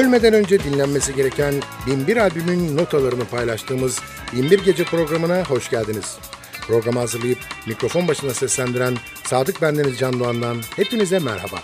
Ölmeden önce dinlenmesi gereken 1001 albümün notalarını paylaştığımız 1001 Gece programına hoş geldiniz. Programı hazırlayıp mikrofon başına seslendiren Sadık Bendeniz Can Doğan'dan hepinize merhaba.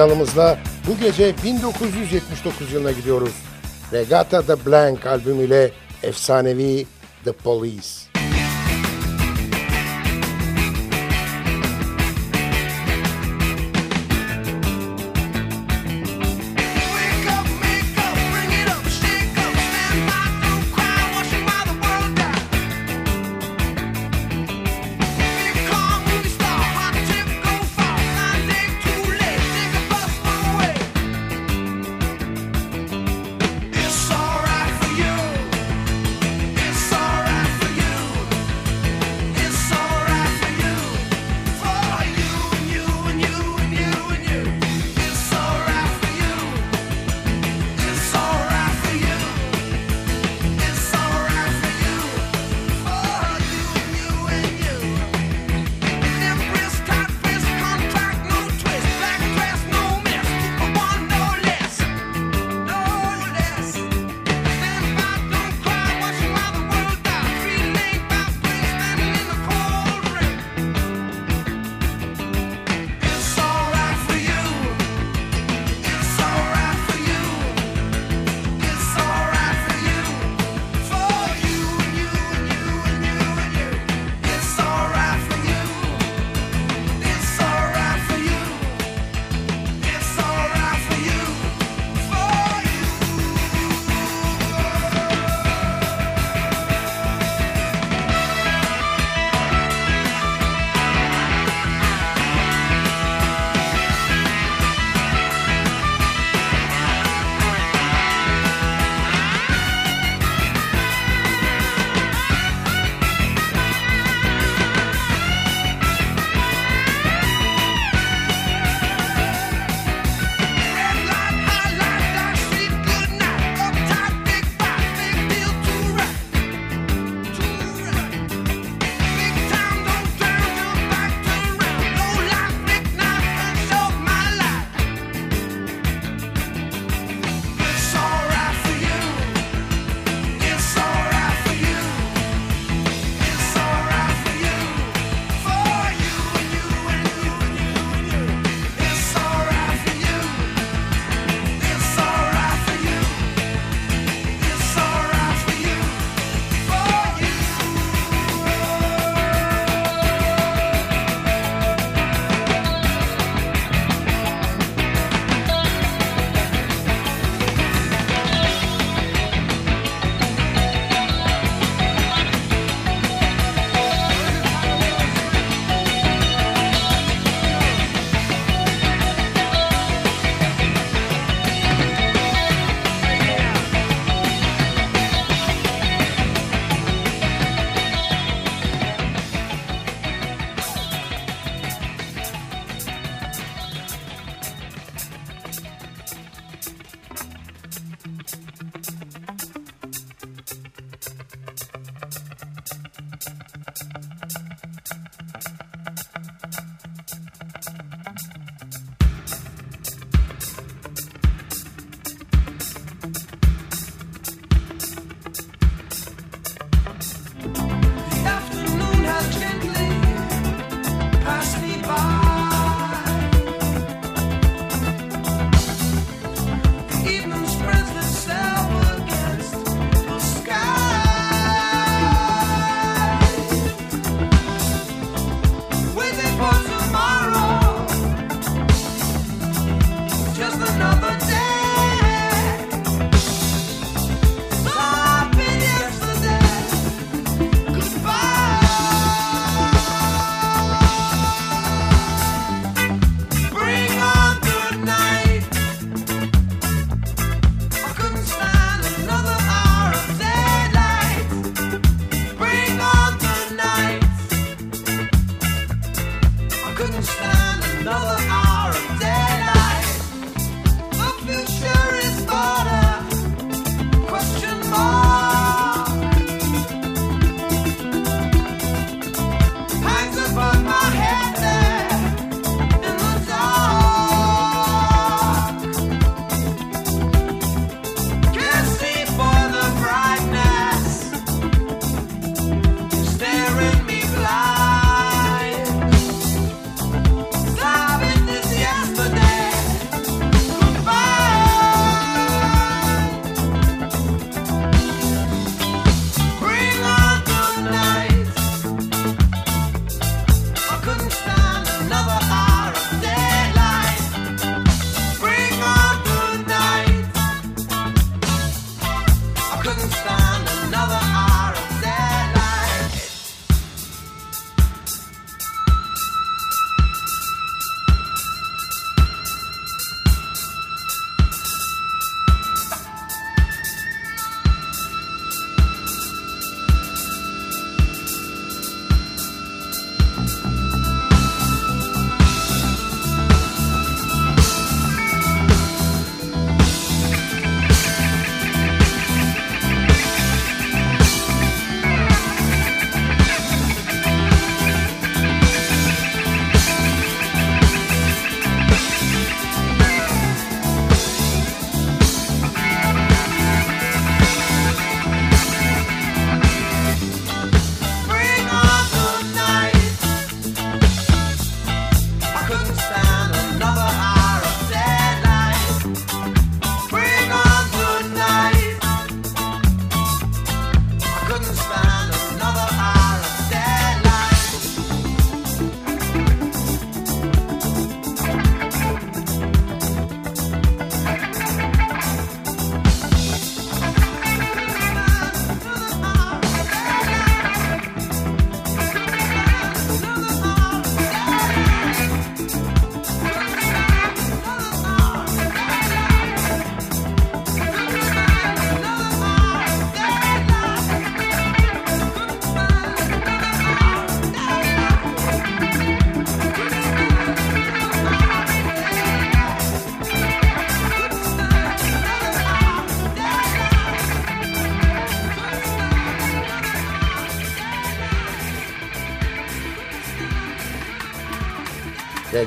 Planımızla bu gece 1979 yılına gidiyoruz. Regatta de Blank albümüyle efsanevi The Police.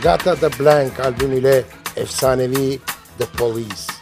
Regatta the Blank albümüyle efsanevi The Police.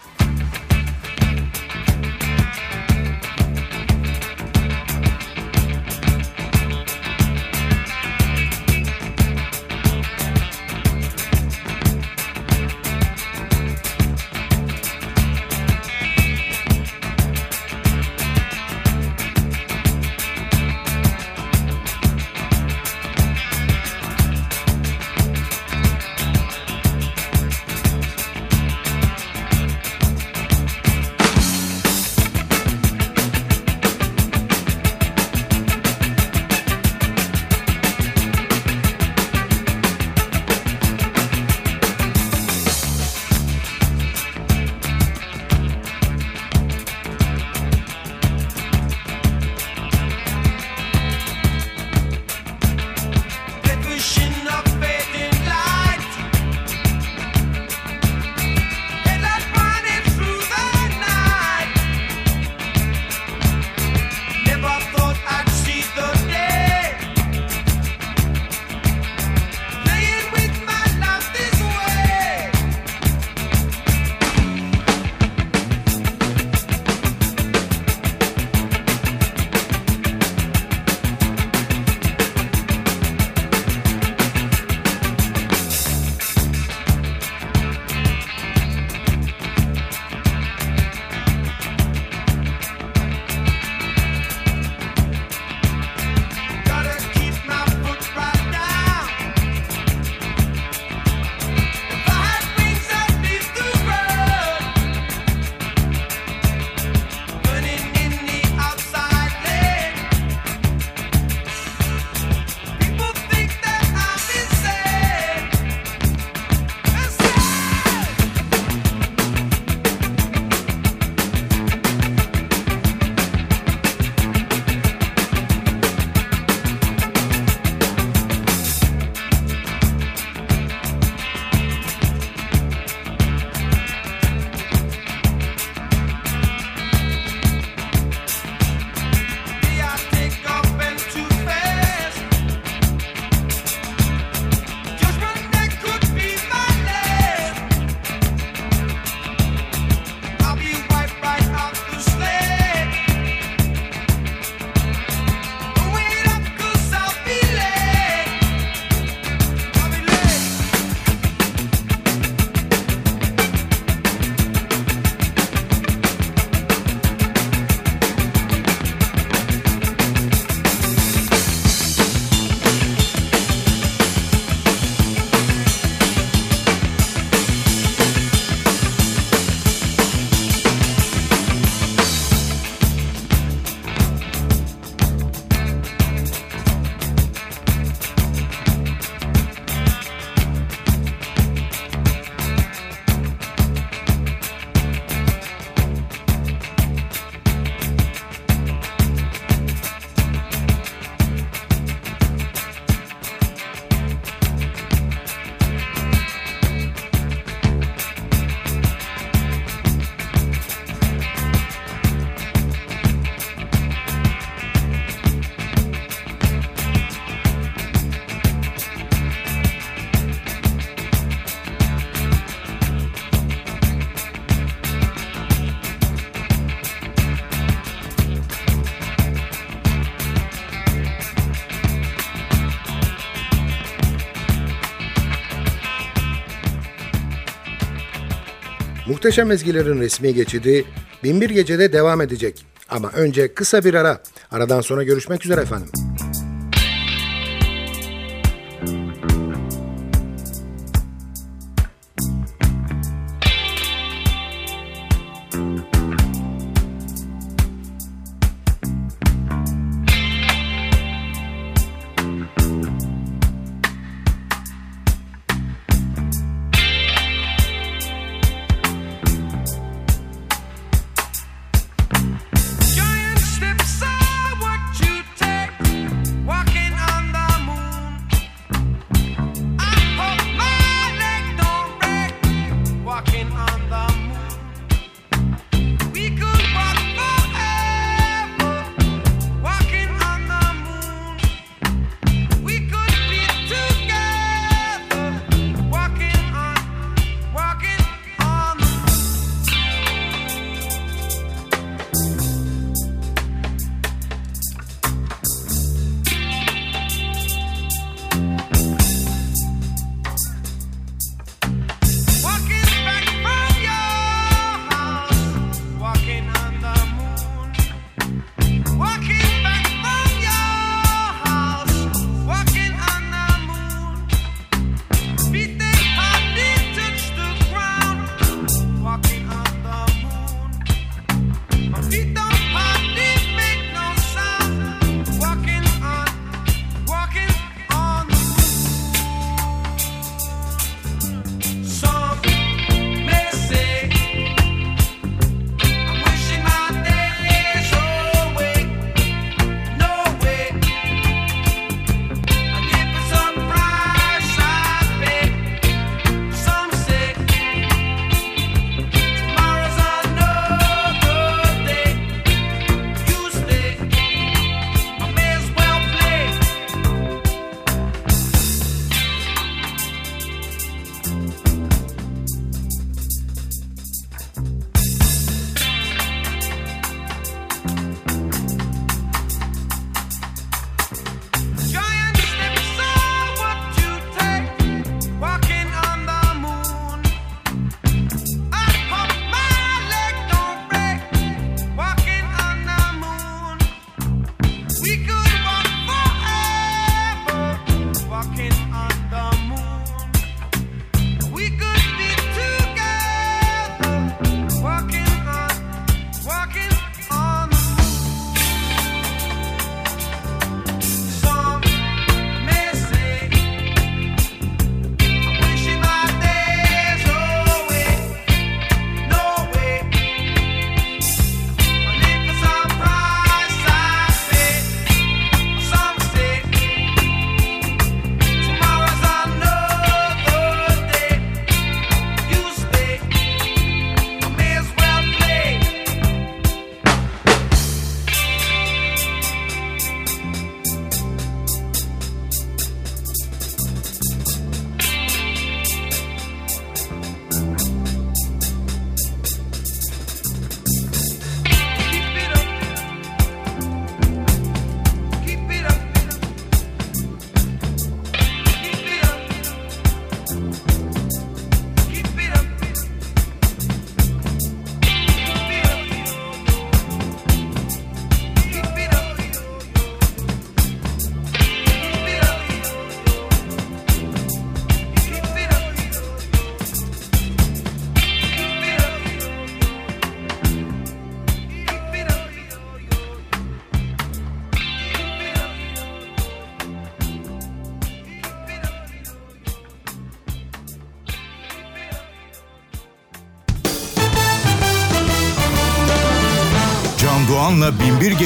Muhteşem Ezgiler'in resmi geçidi Binbir Gece'de devam edecek. Ama önce kısa bir ara. Aradan sonra görüşmek üzere efendim.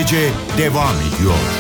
gece devam ediyor.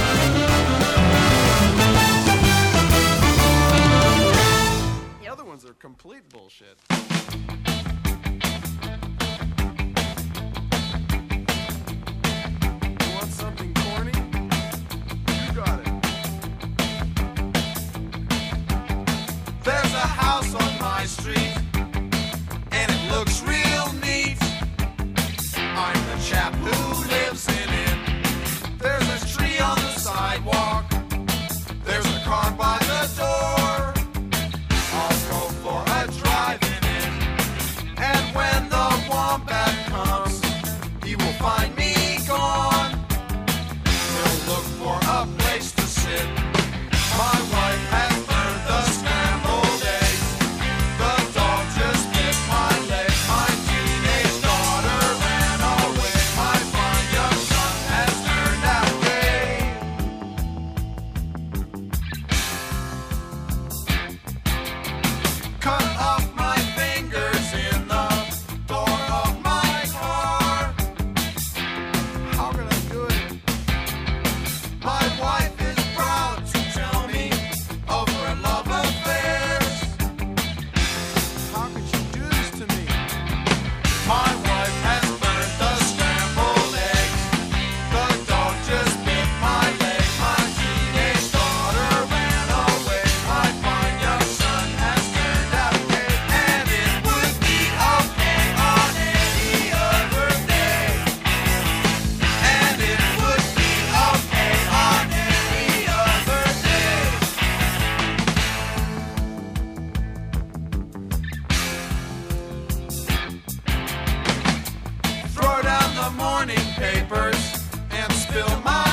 morning papers and spill my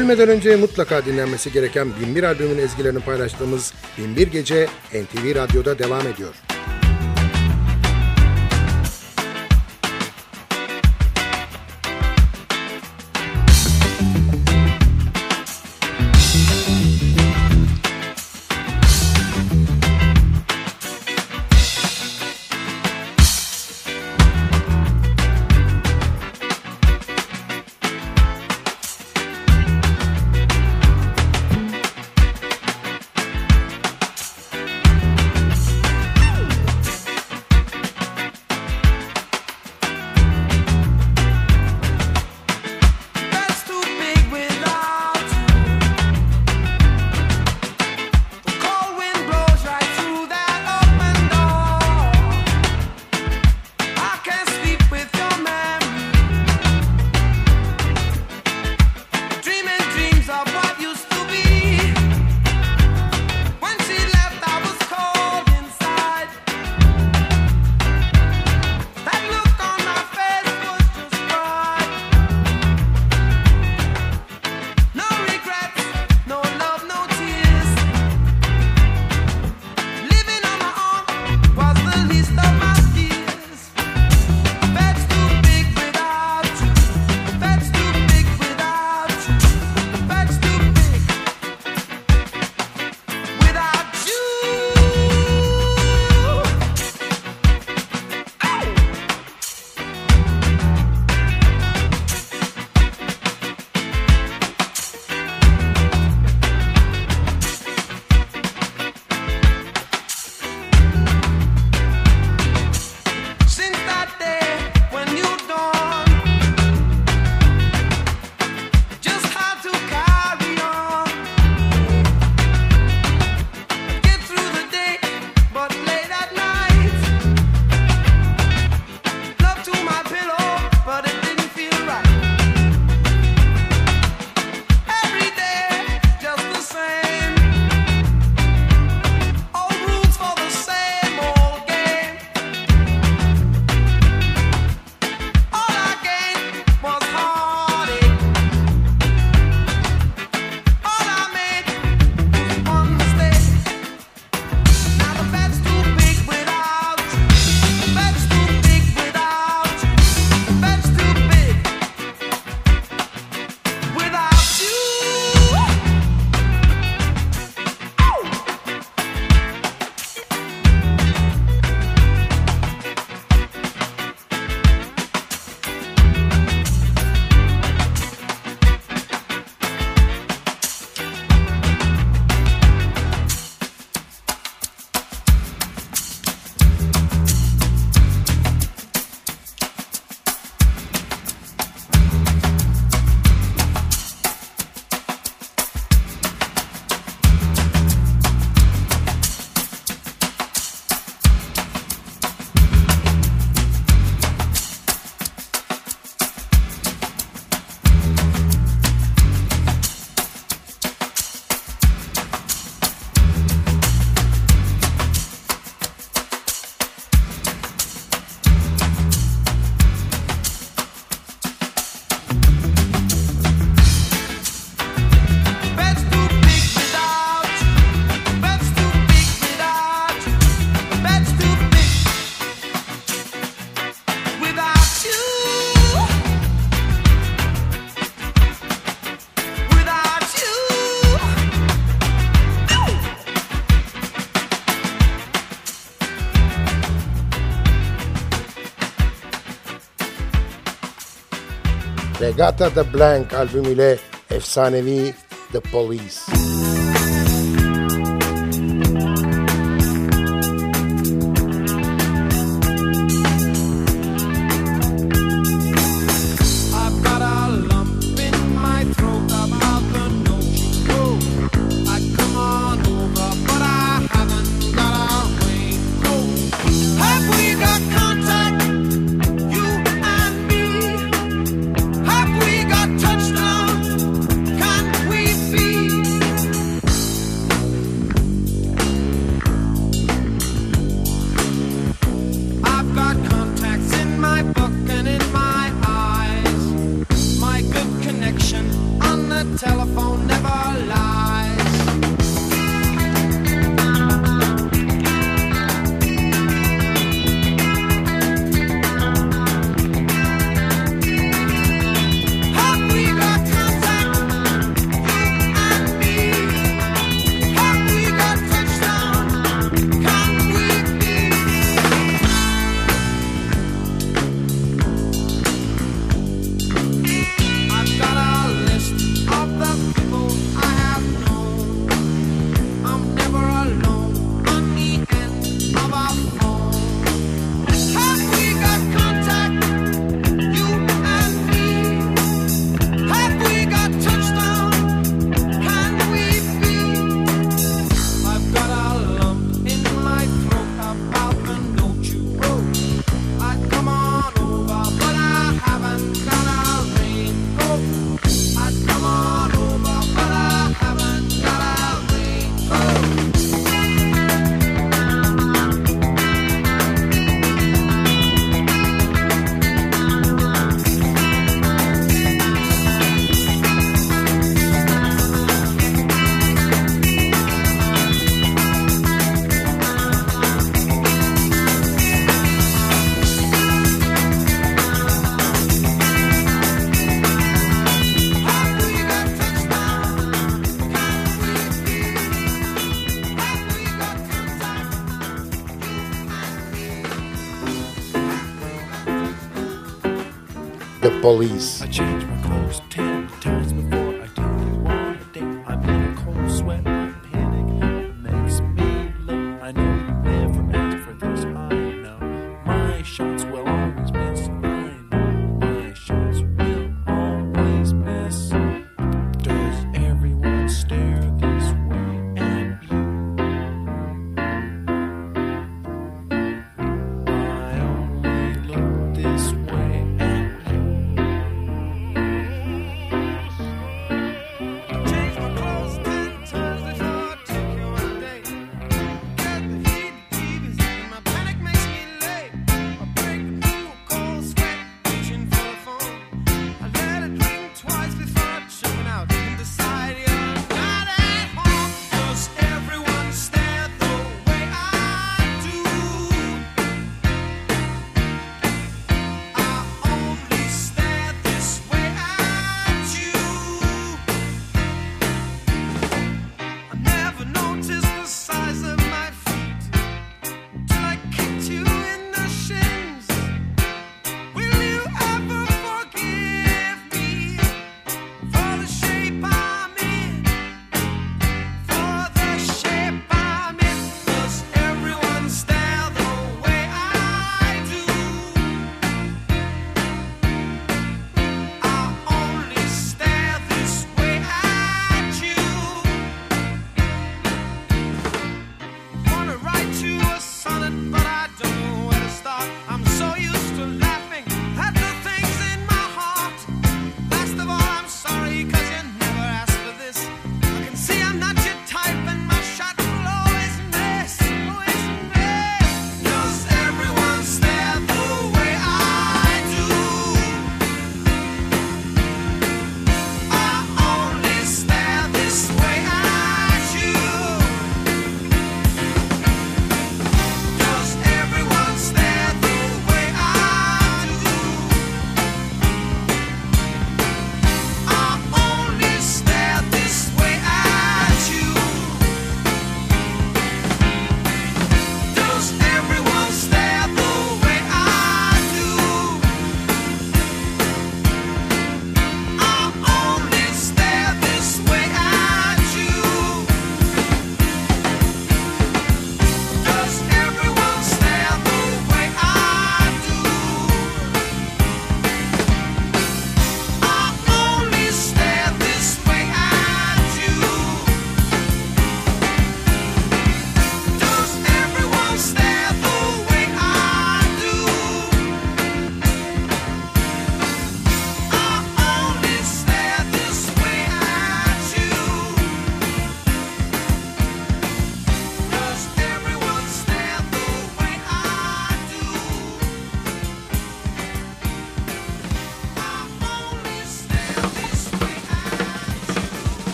Ölmeden önce mutlaka dinlenmesi gereken 1001 albümün ezgilerini paylaştığımız 1001 Gece NTV Radyo'da devam ediyor. Regatta the Blank albümüyle efsanevi The Police. Police.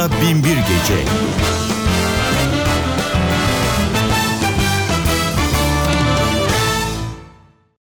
Doğan'la Binbir Gece.